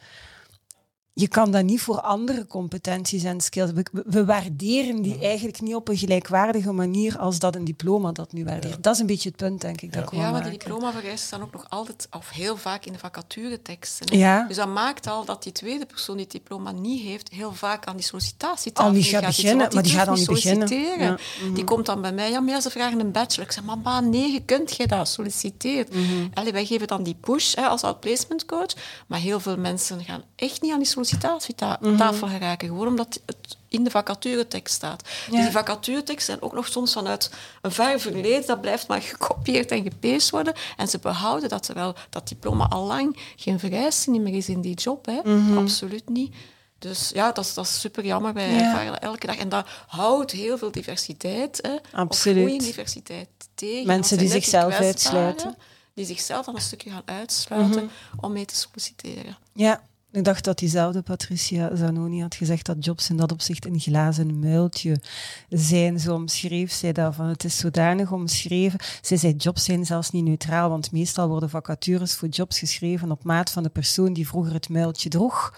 je kan dat niet voor andere competenties en skills. We, waarderen die eigenlijk niet op een gelijkwaardige manier als dat een diploma dat nu waardeert. Dat is een beetje het punt, denk ik, dat ik Ja, maar die diplomavereisten staan ook nog altijd, of heel vaak in de vacatureteksten. Ja. Dus dat maakt al dat die tweede persoon die het diploma niet heeft, heel vaak aan die sollicitatietafel Al niet gaat beginnen, want maar die gaat al niet beginnen. solliciteren. Ja, Die komt dan bij mij, ja, maar ja, ze vragen een bachelor. Ik zeg, maar baan 9, kunt jij dat? Solliciteer. Mhm. Allee, wij geven dan die push hè, als outplacement coach, maar heel veel mensen gaan echt niet aan die sollicitatietafel geraken, gewoon omdat het in de vacaturetekst staat. Ja. Dus die vacatureteksten zijn ook nog soms vanuit een ver verleden, dat blijft maar (laughs) gekopieerd en gepeest worden. En ze behouden dat terwijl dat diploma al lang geen vereiste meer is in die job. Hè. Mhm. Absoluut niet. Dus ja, dat is, dat is super jammer. Wij Ja. ervaren dat elke dag. En dat houdt heel veel diversiteit, hè, Absoluut. diversiteit tegen. Mensen die zichzelf uitsluiten. Die zichzelf dan een stukje gaan uitsluiten Mhm. om mee te solliciteren. Ja, ik dacht dat diezelfde Patricia Zanoni had gezegd dat jobs in dat opzicht een glazen muiltje zijn. Zo omschreef zij dat van. Het is zodanig omschreven. Zij zei jobs zijn zelfs niet neutraal, want meestal worden vacatures voor jobs geschreven op maat van de persoon die vroeger het muiltje droeg.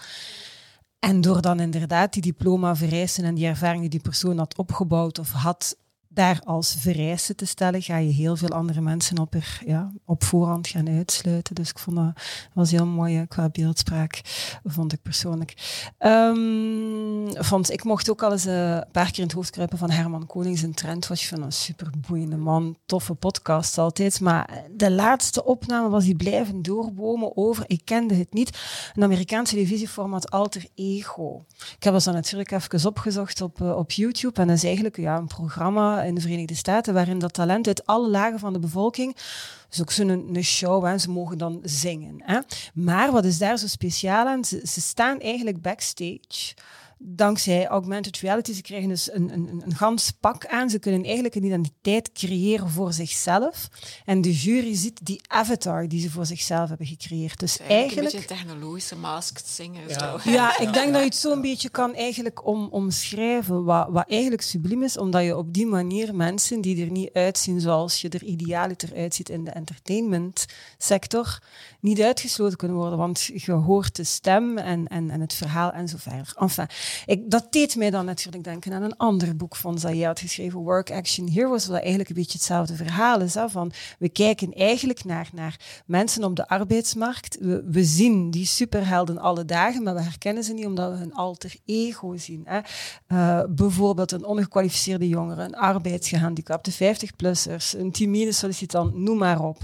En door dan inderdaad die diploma vereisen en die ervaring die die persoon had opgebouwd of had, daar als vereiste te stellen, ga je heel veel andere mensen op, er, ja, op voorhand gaan uitsluiten. Dus ik vond dat was heel mooi eh, qua beeldspraak, vond ik persoonlijk. Ehm, vond, ik mocht ook al eens eh, een paar keer in het hoofd kruipen van Herman Konings en Trend. Was van een superboeiende man, toffe podcast altijd. Maar de laatste opname was die blijven doorbomen over, ik kende het niet, een Amerikaans televisieformat Alter Ego. Ik heb dat natuurlijk even opgezocht op, eh, op YouTube. En dat is eigenlijk ja, een programma in de Verenigde Staten waarin dat talent uit alle lagen van de bevolking dus ook zo'n een show, hè. ze mogen dan zingen. Hè. Maar wat is daar zo speciaal aan? Ze staan eigenlijk backstage dankzij augmented reality, ze krijgen dus een, een, een gans pak aan. Ze kunnen eigenlijk een identiteit creëren voor zichzelf. En de jury ziet die avatar die ze voor zichzelf hebben gecreëerd. Dus eigenlijk... Een beetje een technologische masked singer. Ja. Zo. Ja, (laughs) ik denk dat je het zo'n beetje kan eigenlijk om, omschrijven. Wat, wat eigenlijk subliem is, omdat je op die manier mensen die er niet uitzien zoals je er idealiter uitziet in de entertainmentsector, niet uitgesloten kunnen worden. Want je hoort de stem en, en, en het verhaal en zo verder. Enfin, ik, dat deed mij dan natuurlijk denken aan een ander boek van Zaya had geschreven, Work Action Heroes, wat eigenlijk een beetje hetzelfde verhaal is. Hè, van, we kijken eigenlijk naar, naar mensen op de arbeidsmarkt. We, zien die superhelden alle dagen, maar we herkennen ze niet omdat we hun alter ego zien. Hè. Uh, bijvoorbeeld een ongekwalificeerde jongere, een arbeidsgehandicapte, 50-plussers, een timide sollicitant, noem maar op.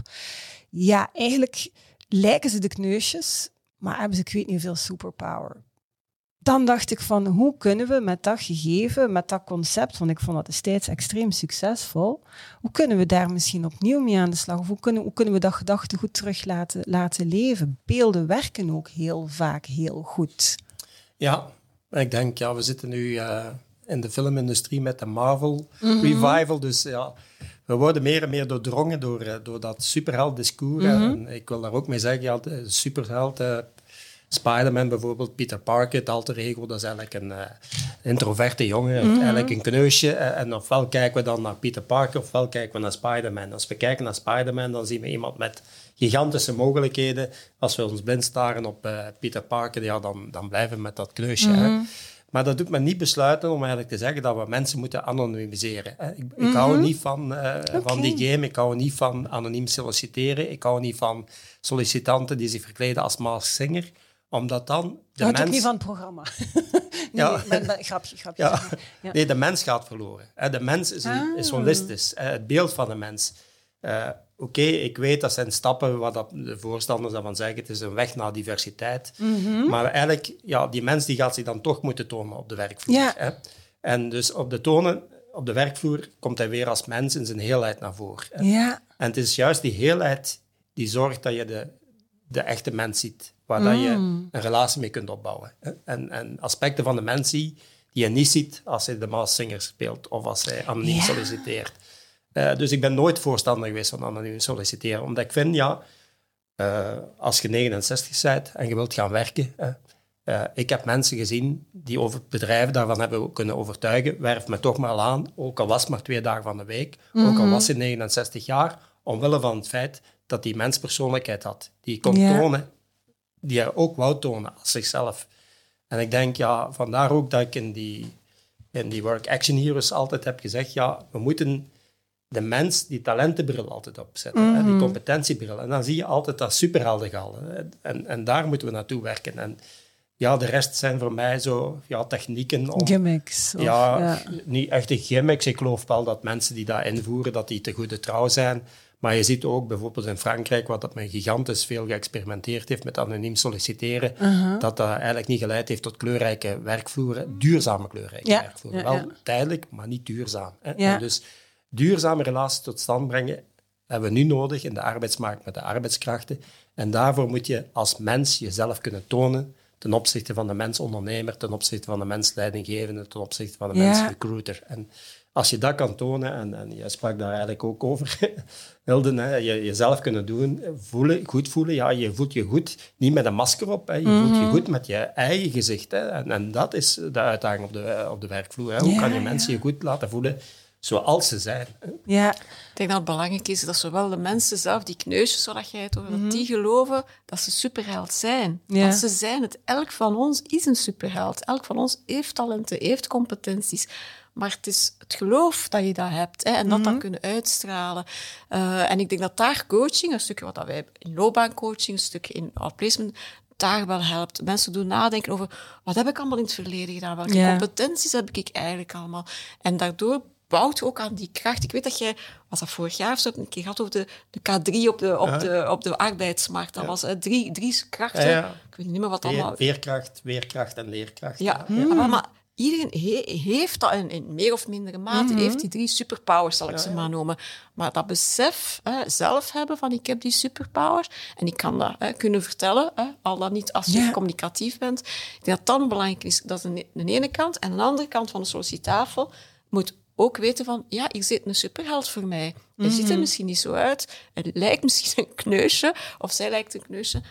Ja, eigenlijk lijken ze de kneusjes, maar hebben ze, ik weet niet veel, superpower dan dacht ik van hoe kunnen we met dat gegeven, met dat concept, want ik vond dat destijds extreem succesvol, hoe kunnen we daar misschien opnieuw mee aan de slag? Of hoe kunnen, hoe kunnen we dat gedachtegoed terug laten, laten leven? Beelden werken ook heel vaak heel goed. Ja, ik denk, ja, we zitten nu uh, in de filmindustrie met de Marvel -hmm. revival, dus ja, we worden meer en meer doordrongen door, uh, door dat superheld discours. Mm -hmm. En ik wil daar ook mee zeggen, ja, de superheld... Uh, Spider-Man bijvoorbeeld, Peter Parker, het alter ego, dat is eigenlijk een uh, introverte jongen, mm -hmm. eigenlijk een kneusje. En ofwel kijken we dan naar Peter Parker, ofwel kijken we naar Spider-Man. Als we kijken naar Spider-Man, dan zien we iemand met gigantische mogelijkheden. Als we ons blind staren op uh, Peter Parker, ja, dan, dan blijven we met dat kneusje. Mm -hmm. hè. Maar dat doet me niet besluiten om eigenlijk te zeggen dat we mensen moeten anonimiseren. Ik, ik mm -hmm. hou niet van, uh, okay. van die game, ik hou niet van anoniem solliciteren, ik hou niet van sollicitanten die zich verkleden als Maas Singer omdat dan de mens... ook niet van het programma. (laughs) nee, ja. nee, grapje, grapje. Ja. ja. Nee, de mens gaat verloren. De mens is, een, ah. is holistisch. Het beeld van de mens. Uh, Oké, okay, ik weet dat zijn stappen, wat dat de voorstanders daarvan zeggen, het is een weg naar diversiteit. Mm -hmm. Maar eigenlijk, ja, die mens die gaat zich dan toch moeten tonen op de werkvloer. Ja. Hè? En dus op de tonen, op de werkvloer komt hij weer als mens in zijn heelheid naar voren. Ja. En het is juist die heelheid die zorgt dat je de, de echte mens ziet waar mm. dat je een relatie mee kunt opbouwen. En, en aspecten van de mens die je niet ziet als hij de Maas Singer speelt of als hij anoniem solliciteert. Uh, dus ik ben nooit voorstander geweest van anoniem solliciteren, omdat ik vind, ja, uh, als je 69 bent en je wilt gaan werken, uh, ik heb mensen gezien die over bedrijven daarvan hebben kunnen overtuigen, werf me toch maar aan, ook al was het maar twee dagen van de week, mm -hmm. ook al was hij 69 jaar, omwille van het feit dat die menspersoonlijkheid had, die kon yeah. tonen die hij ook wou tonen als zichzelf. En ik denk, ja, vandaar ook dat ik in die, in die Work Action Heroes altijd heb gezegd, ja, we moeten de mens die talentenbril altijd opzetten, mm -hmm. hè, die competentiebril. En dan zie je altijd dat superheldengal. En, en daar moeten we naartoe werken. En ja, de rest zijn voor mij zo ja, technieken. Om, gimmicks. Of, ja, ja, niet echte gimmicks. Ik geloof wel dat mensen die dat invoeren, dat die te goede trouw zijn. Maar je ziet ook bijvoorbeeld in Frankrijk, wat dat men gigantisch veel geëxperimenteerd heeft met anoniem solliciteren, uh -huh. dat dat eigenlijk niet geleid heeft tot kleurrijke werkvloeren, duurzame kleurrijke ja. werkvloeren. Ja. Wel tijdelijk, maar niet duurzaam. Hè? Dus duurzame relaties tot stand brengen hebben we nu nodig in de arbeidsmarkt met de arbeidskrachten. En daarvoor moet je als mens jezelf kunnen tonen ten opzichte van de mens-ondernemer, ten opzichte van de mens-leidinggevende, ten opzichte van de mens-recruiter. En als je dat kan tonen, en, en je sprak daar eigenlijk ook over, (laughs) Hilden, hè, je, jezelf kunnen doen, voelen, goed voelen. Ja, je voelt je goed, niet met een masker op, hè. je mm -hmm. voelt je goed met je eigen gezicht. Hè. En, en dat is de uitdaging op de, op de werkvloer. Hè. Hoe ja, kan je mensen ja. je goed laten voelen zoals ze zijn? Hè. Ja. Ik denk dat het belangrijk is dat zowel de mensen zelf, die kneusjes, zodat jij het over, mm -hmm. die geloven dat ze superheld zijn. Ja. Dat ze zijn het. Elk van ons is een superheld. Elk van ons heeft talenten, heeft competenties. Maar het is het geloof dat je dat hebt hè, en dat mm -hmm. dan kunnen uitstralen. Uh, en ik denk dat daar coaching, een stukje wat dat wij in loopbaancoaching, een stukje in outplacement, daar wel helpt. Mensen doen nadenken over wat heb ik allemaal in het verleden gedaan, welke yeah. competenties heb ik eigenlijk allemaal. En daardoor bouwt ook aan die kracht. Ik weet dat jij, was dat vorig jaar of zo, een keer had over de, de K3 op de, op, ja. de, op de arbeidsmarkt. Dat ja. was hè, drie, drie krachten. Ja, ik weet niet meer wat allemaal... Veerkracht, weerkracht en leerkracht. Ja, mm. maar, maar iedereen heeft dat in, in, meer of mindere mate, Mhm. heeft die drie superpowers, zal ik ze maar noemen. Maar dat besef hè, zelf hebben van ik heb die superpowers en ik kan dat hè, kunnen vertellen, hè, al dan niet als je communicatief bent. Ik denk dat dat belangrijk is. Dat is de, de ene kant. En aan de andere kant van de sollicitafel moet ook weten van, ja, hier zit een superheld voor mij. Hij ziet er misschien niet zo uit. Het lijkt misschien een kneusje, of zij lijkt een kneusje.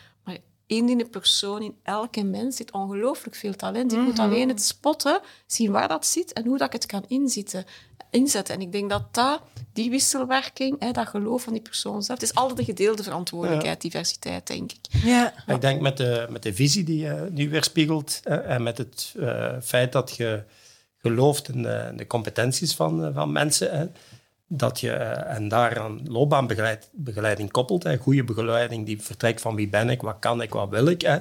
Die persoon, in elke mens, zit ongelooflijk veel talent. Ik moet alleen het spotten, zien waar dat zit en hoe dat ik het kan inzetten. inzetten. En ik denk dat dat, die wisselwerking, hè, dat geloof van die persoon zelf, het is altijd een gedeelde verantwoordelijkheid, diversiteit, denk ik. Ja. Ik denk met de, met de visie die je nu weerspiegelt eh, en met het eh, feit dat je gelooft in de, in de competenties van, eh, van mensen, hè, dat je, eh, en daaraan loopbaanbegeleiding koppelt, hè, goede begeleiding die vertrekt van wie ben ik, wat kan ik, wat wil ik, hè,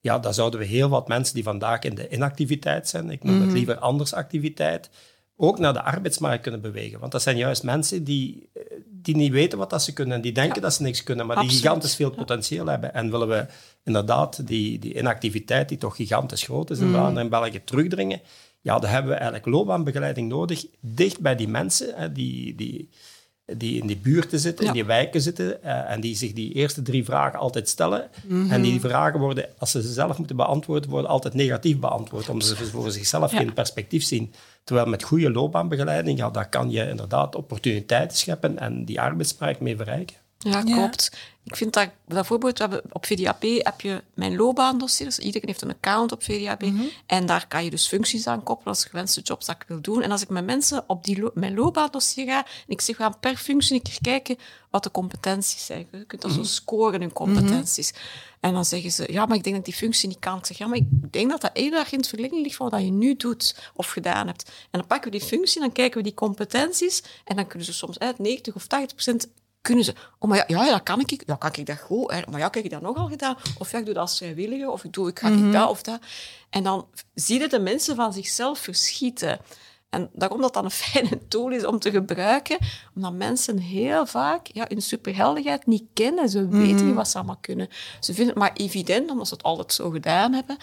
ja, dan zouden we heel wat mensen die vandaag in de inactiviteit zijn, ik noem het liever anders activiteit, ook naar de arbeidsmarkt kunnen bewegen. Want dat zijn juist mensen die, eh, die niet weten wat dat ze kunnen en die denken dat ze niks kunnen, maar die gigantisch veel potentieel hebben. En willen we inderdaad die, die inactiviteit, die toch gigantisch groot is in Vlaanderen en België, terugdringen, ja, dan hebben we eigenlijk loopbaanbegeleiding nodig, dicht bij die mensen hè, die, die, die in die buurten zitten, Ja. in die wijken zitten eh, en die zich die eerste drie vragen altijd stellen. En die vragen worden, als ze ze zelf moeten beantwoorden, worden altijd negatief beantwoord, omdat ze voor zichzelf Ja. geen perspectief zien. Terwijl met goede loopbaanbegeleiding, ja, daar kan je inderdaad opportuniteiten scheppen en die arbeidsmarkt mee verrijken. Ja, Ja. klopt. Ik vind dat, bijvoorbeeld, we hebben, op VDAP heb je mijn loopbaandossiers. Iedereen heeft een account op VDAP. En daar kan je dus functies aan koppelen als gewenste jobs dat ik wil doen. En als ik met mensen op die lo- mijn loopbaandossier ga, en ik zeg, we gaan per functie een keer kijken wat de competenties zijn. Je kunt dat zo scoren, hun competenties. En dan zeggen ze, ja, maar ik denk dat die functie niet kan. Ik zeg, ja, maar ik denk dat dat heel erg in het verlenging ligt van wat je nu doet of gedaan hebt. En dan pakken we die functie, dan kijken we die competenties en dan kunnen ze soms uit 90 of 80 procent kunnen ze, oh maar ja, ja dat kan ik, ja, kan ik dat goed, hè. maar ja, heb ik dat nogal gedaan? Of ja, ik doe dat als vrijwilliger, of ik doe, ik ga ik dat of dat. En dan zie je de mensen van zichzelf verschieten. En daarom dat dat een (laughs) fijne tool is om te gebruiken, omdat mensen heel vaak ja, hun superheldigheid niet kennen. Ze weten niet wat ze allemaal kunnen. Ze vinden het maar evident, omdat ze het altijd zo gedaan hebben.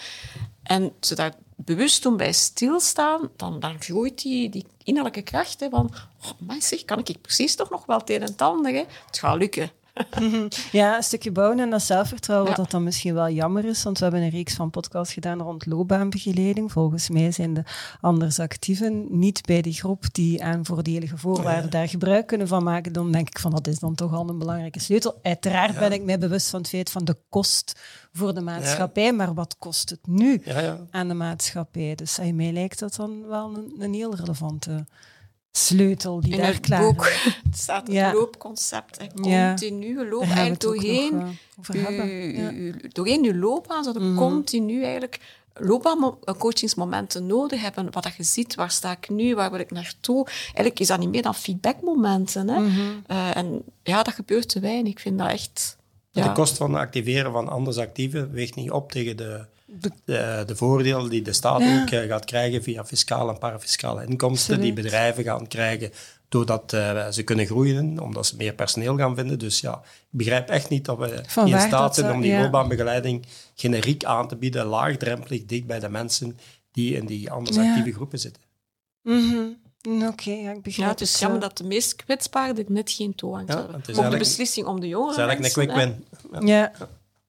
En ze daar bewust toen bij stilstaan, dan, dan groeit die, die innerlijke kracht hè, van, oh, zeg, kan ik precies toch nog wel het een en? Hè? Het gaat lukken. (laughs) Ja, een stukje bouwen en dat zelfvertrouwen, Ja. dat dan misschien wel jammer is, want we hebben een reeks van podcasts gedaan rond loopbaanbegeleiding. Volgens mij zijn de anders actieven niet bij die groep die aan voordelige voorwaarden daar gebruik kunnen van maken. Dan denk ik van, dat is dan toch al een belangrijke sleutel. Uiteraard ben ik mij bewust van het feit van de kost voor de maatschappij, maar wat kost het nu aan de maatschappij? Dus aan mij lijkt dat dan wel een, een heel relevante sleutel die In daar het klaar boek (laughs) staat het Ja. loopconcept. Ja. Continue loop eigenlijk doorheen, eh, uw- uw- doorheen je loopbaan, zodat je continu eigenlijk loopbaancoachingsmomenten nodig hebben. Wat dat je ziet, waar sta ik nu, waar wil ik naartoe? Eigenlijk is dat niet meer dan feedbackmomenten. Hè? Mhm. Eh, en ja, dat gebeurt te weinig. Ik vind dat echt... Ja. De kost van het activeren van anders actieven weegt niet op tegen de, de, de voordelen die de staat Ja. ook eh, gaat krijgen via fiscale en parafiscale inkomsten, Absoluut. die bedrijven gaan krijgen doordat eh, ze kunnen groeien, omdat ze meer personeel gaan vinden. Dus ja, ik begrijp echt niet dat we Van in staat zijn om die ja. loopbaanbegeleiding generiek aan te bieden, laagdrempelig, dicht bij de mensen die in die anders Ja. actieve groepen zitten. Mhm. Oké, ja, ik begrijp Ja, het is jammer eh. dat de meest kwetsbaren er net geen toe aan Ja, hebben. het is Ook de beslissing om de jongeren Dat is eigenlijk een quick win. Ja.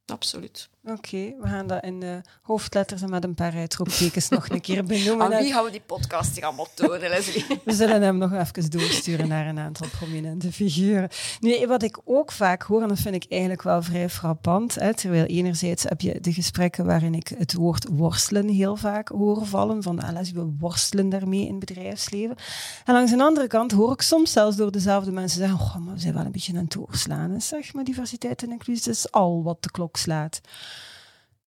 Absoluut. Oké. We gaan dat in de hoofdletters en met een paar uitroeptekens nog een keer benoemen. (laughs) Aan wie gaan we die podcast hier allemaal tonen, Leslie? (laughs) We zullen hem nog even doorsturen naar een aantal prominente figuren. Nu, wat ik ook vaak hoor, en dat vind ik eigenlijk wel vrij frappant, hè, terwijl enerzijds heb je de gesprekken waarin ik het woord worstelen heel vaak hoor vallen, van ah, Leslie, we worstelen daarmee in het bedrijfsleven. En langs de andere kant hoor ik soms zelfs door dezelfde mensen zeggen, oh, maar we zijn wel een beetje aan het doorslaan, hè, zeg maar, diversiteit en inclusie, dat is al wat de klok slaat.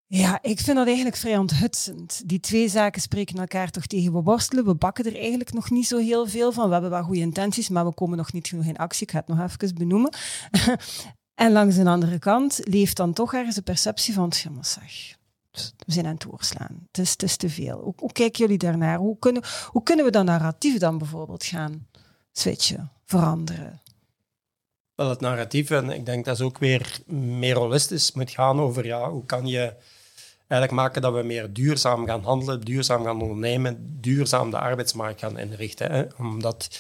Ja, ik vind dat eigenlijk vrij onthutsend. Die twee zaken spreken elkaar toch tegen. We worstelen, we bakken er eigenlijk nog niet zo heel veel van. We hebben wel goede intenties, maar we komen nog niet genoeg in actie. Ik ga het nog even benoemen. (laughs) en langs de andere kant leeft dan toch ergens de perceptie van, maar zeg, we zijn aan het doorslaan. Het is, het te veel. Hoe, hoe kijken jullie daarnaar? Hoe kunnen, hoe kunnen we dat narratief dan bijvoorbeeld gaan switchen, veranderen? Wel, het narratief, en ik denk dat is ook weer meer holistisch, moet gaan over ja, hoe kan je eigenlijk maken dat we meer duurzaam gaan handelen, duurzaam gaan ondernemen, duurzaam de arbeidsmarkt gaan inrichten. Hè. Omdat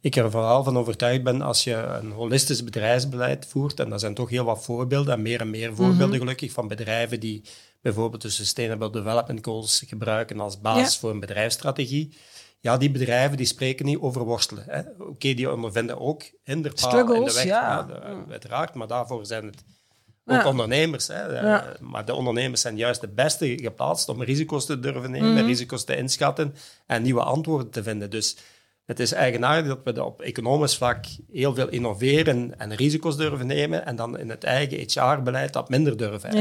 ik er vooral van overtuigd ben als je een holistisch bedrijfsbeleid voert, en dat zijn toch heel wat voorbeelden, en meer en meer voorbeelden Mhm. gelukkig, van bedrijven die bijvoorbeeld de Sustainable Development Goals gebruiken als basis Ja. voor een bedrijfsstrategie. Ja, die bedrijven die spreken niet over worstelen. Oké, die ondervinden ook hinderpalen in de weg, ja. de- uiteraard, maar daarvoor zijn het ook ondernemers. Hè. Eh, Maar de ondernemers zijn juist de beste geplaatst om risico's te durven nemen, Mhm. risico's te inschatten en nieuwe antwoorden te vinden. Dus het is eigenaardig dat we op economisch vlak heel veel innoveren en risico's durven nemen en dan in het eigen HR-beleid dat minder durven.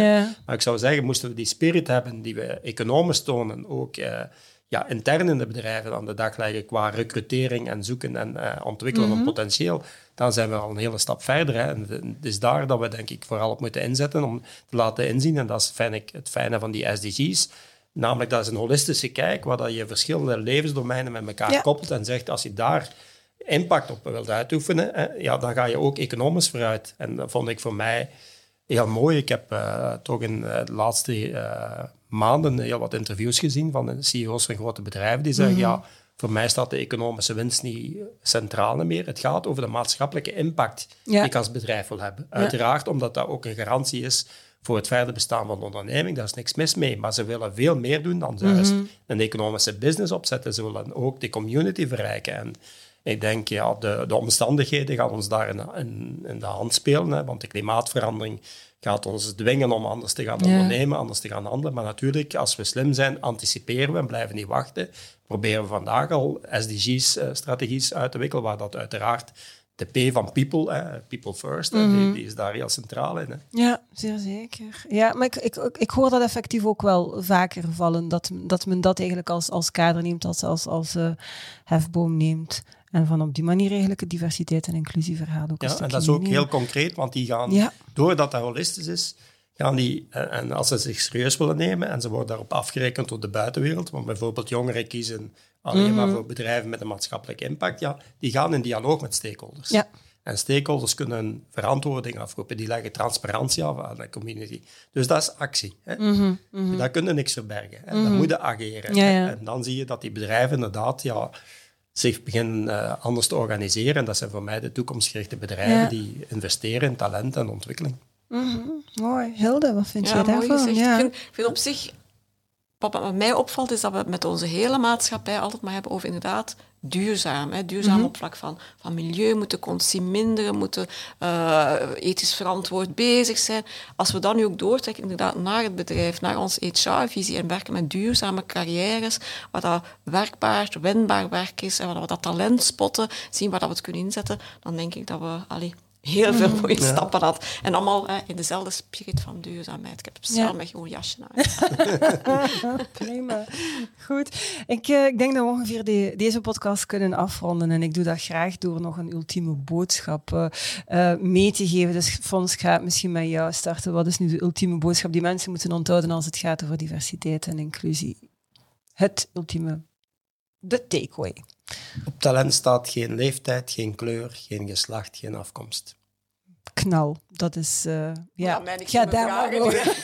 Maar ik zou zeggen, moesten we die spirit hebben die we economisch tonen, ook eh, ja, intern in de bedrijven aan de dag leggen qua recrutering en zoeken en eh, ontwikkelen van potentieel, dan zijn we al een hele stap verder. Hè. En het is daar dat we denk ik vooral op moeten inzetten om te laten inzien, en dat is fijn, ik, het fijne van die SDG's, namelijk dat is een holistische kijk, waar dat je verschillende levensdomeinen met elkaar Ja. koppelt en zegt, als je daar impact op wilt uitoefenen, hè, ja, dan ga je ook economisch vooruit. En dat vond ik voor mij heel mooi. Ik heb eh, toch in eh, de laatste eh, maanden heel wat interviews gezien van de CEO's van grote bedrijven die zeggen, ja, voor mij staat de economische winst niet centraal meer. Het gaat over de maatschappelijke impact Ja. die ik als bedrijf wil hebben. Uiteraard, omdat dat ook een garantie is voor het verder bestaan van de onderneming. Daar is niks mis mee. Maar ze willen veel meer doen dan juist een economische business opzetten. Ze willen ook de community verrijken. En ik denk, ja, de, de omstandigheden gaan ons daar in, in, in de hand spelen. Hè, want de klimaatverandering gaat ons dwingen om anders te gaan Ja. ondernemen, anders te gaan handelen. Maar natuurlijk, als we slim zijn, anticiperen we en blijven niet wachten. Proberen we vandaag al SDG's-strategies uit te wikkelen, waar dat uiteraard de P van people, hè, people first, hè, die, die is daar heel centraal in. Hè. Ja, zeer zeker. Ja, maar ik, ik, ik- ik hoor dat effectief ook wel vaker vallen, dat, dat men dat eigenlijk als, als kader neemt, als, als, als eh, hefboom neemt. En van op die manier eigenlijk het diversiteit en inclusieverhaal ook Ja, en dat is ook heel concreet, want die gaan, Ja. doordat dat holistisch is, gaan die, en en als ze zich serieus willen nemen en ze worden daarop afgerekend door de buitenwereld, want bijvoorbeeld jongeren kiezen alleen Mhm. maar voor bedrijven met een maatschappelijke impact, ja, die gaan in dialoog met stakeholders. Ja. En stakeholders kunnen verantwoording afroepen, die leggen transparantie af aan de community. Dus dat is actie. Hè. Daar kun je niks verbergen. Hè. Dan moet je ageren. Mhm, Ja, ja. En dan zie je dat die bedrijven inderdaad ja, zich beginnen eh, anders te organiseren. En dat zijn voor mij de toekomstgerichte bedrijven Ja. die investeren in talent en ontwikkeling. Mooi. Hilde, wat vind Ja, mooi daarvan? Ja. Ik, vind, ik vind op zich, wat wat mij opvalt, is dat we met onze hele maatschappij altijd maar hebben over inderdaad duurzaam. Hè. Duurzaam Mhm. op vlak van, van milieu, moeten consumeren, moeten eh, ethisch verantwoord bezig zijn. Als we dat nu ook doortrekken inderdaad naar het bedrijf, naar onze HR-visie en werken met duurzame carrières, waar dat werkbaar, wendbaar werk is en waar we dat talent spotten, zien waar dat we het kunnen inzetten, dan denk ik dat we allee, heel veel mooie stappen hadden. En allemaal hè, in dezelfde spirit van duurzaamheid. Ik heb Ja. met gewoon jasje aan. (laughs) Prima. Goed. Ik, eh, ik denk dat we ongeveer de- deze podcast kunnen afronden. En ik doe dat graag door nog een ultieme boodschap eh, eh, mee te geven. Dus Fons, ik ga misschien met jou starten. Wat is nu de ultieme boodschap die mensen moeten onthouden als het gaat over diversiteit en inclusie? Het ultieme, de takeaway. Op talent staat geen leeftijd, geen kleur, geen geslacht, geen afkomst. Knal. Dat is, eh, ja, Ja, mijn daar over.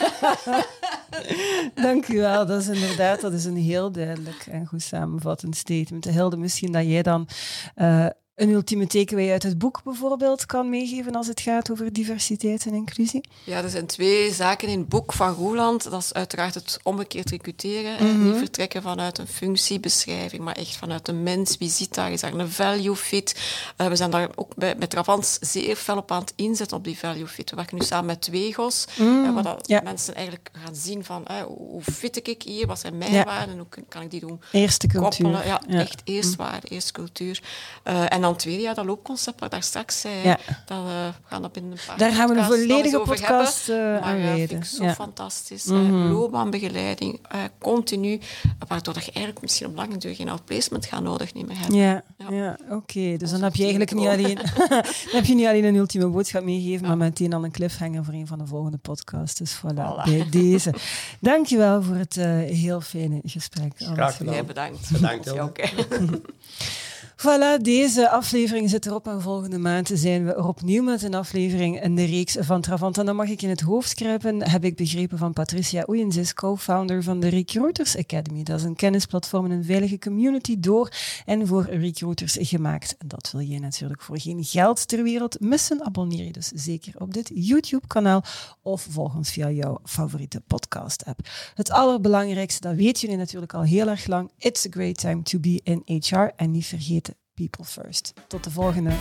(laughs) Dank u wel. Dat is inderdaad dat is een heel duidelijk en goed samenvattend statement. Hilde, misschien dat jij dan eh, een ultieme takeaway uit het boek bijvoorbeeld kan meegeven als het gaat over diversiteit en inclusie. Ja, er zijn twee zaken in het boek van Roeland. Dat is uiteraard het omgekeerd recruteren. hè. Niet vertrekken vanuit een functiebeschrijving, maar echt vanuit de mens. Wie zit daar? Is daar een value fit? Eh, we zijn daar ook bij, met Travans zeer fel op aan het inzetten op die value fit. We werken nu samen met Twegos, eh, waar dat ja. mensen eigenlijk gaan zien van hè, hoe fit ik hier? Wat zijn mijn waarden? En hoe kan ik die doen? Eerste cultuur. koppelen. Ja, Ja. echt eerst waarde, eerst cultuur. Eh, en dan het tweede, ja, dat loopconcept waar ik daar straks zei. Ja. Dat, eh, we gaan dat binnen een paar Daar gaan we een volledige podcast, hebben. eh, maar, aan eh, vind wijden. ik zo Ja. fantastisch. Mm loopbaanbegeleiding, eh, continu. Waardoor dat je eigenlijk misschien op lange duur geen outplacement gaat nodig niet meer hebben. Ja, Ja. ja. oké. Dus dan heb je eigenlijk niet alleen, (laughs) dan heb je niet alleen een ultieme boodschap meegegeven, maar meteen al een cliffhanger voor een van de volgende podcasts. Dus voilà, Voilà. bij deze. Dankjewel voor het eh, heel fijne gesprek. Alles Graag gedaan. Jij bedankt. Bedankt, Ja, Hilde. (laughs) Voilà, deze aflevering zit erop en volgende maand zijn we er opnieuw met een aflevering in de reeks van Travant. En dan mag ik in het hoofd kruipen, heb ik begrepen van Patricia Oeyens, is co-founder van de Recruiters Academy. Dat is een kennisplatform en een veilige community door en voor recruiters gemaakt. En dat wil je natuurlijk voor geen geld ter wereld missen. Abonneer je dus zeker op dit YouTube-kanaal of volg ons via jouw favoriete podcast-app. Het allerbelangrijkste, dat weten jullie natuurlijk al heel erg lang, it's a great time to be in HR. En niet vergeten, people first. Tot de volgende.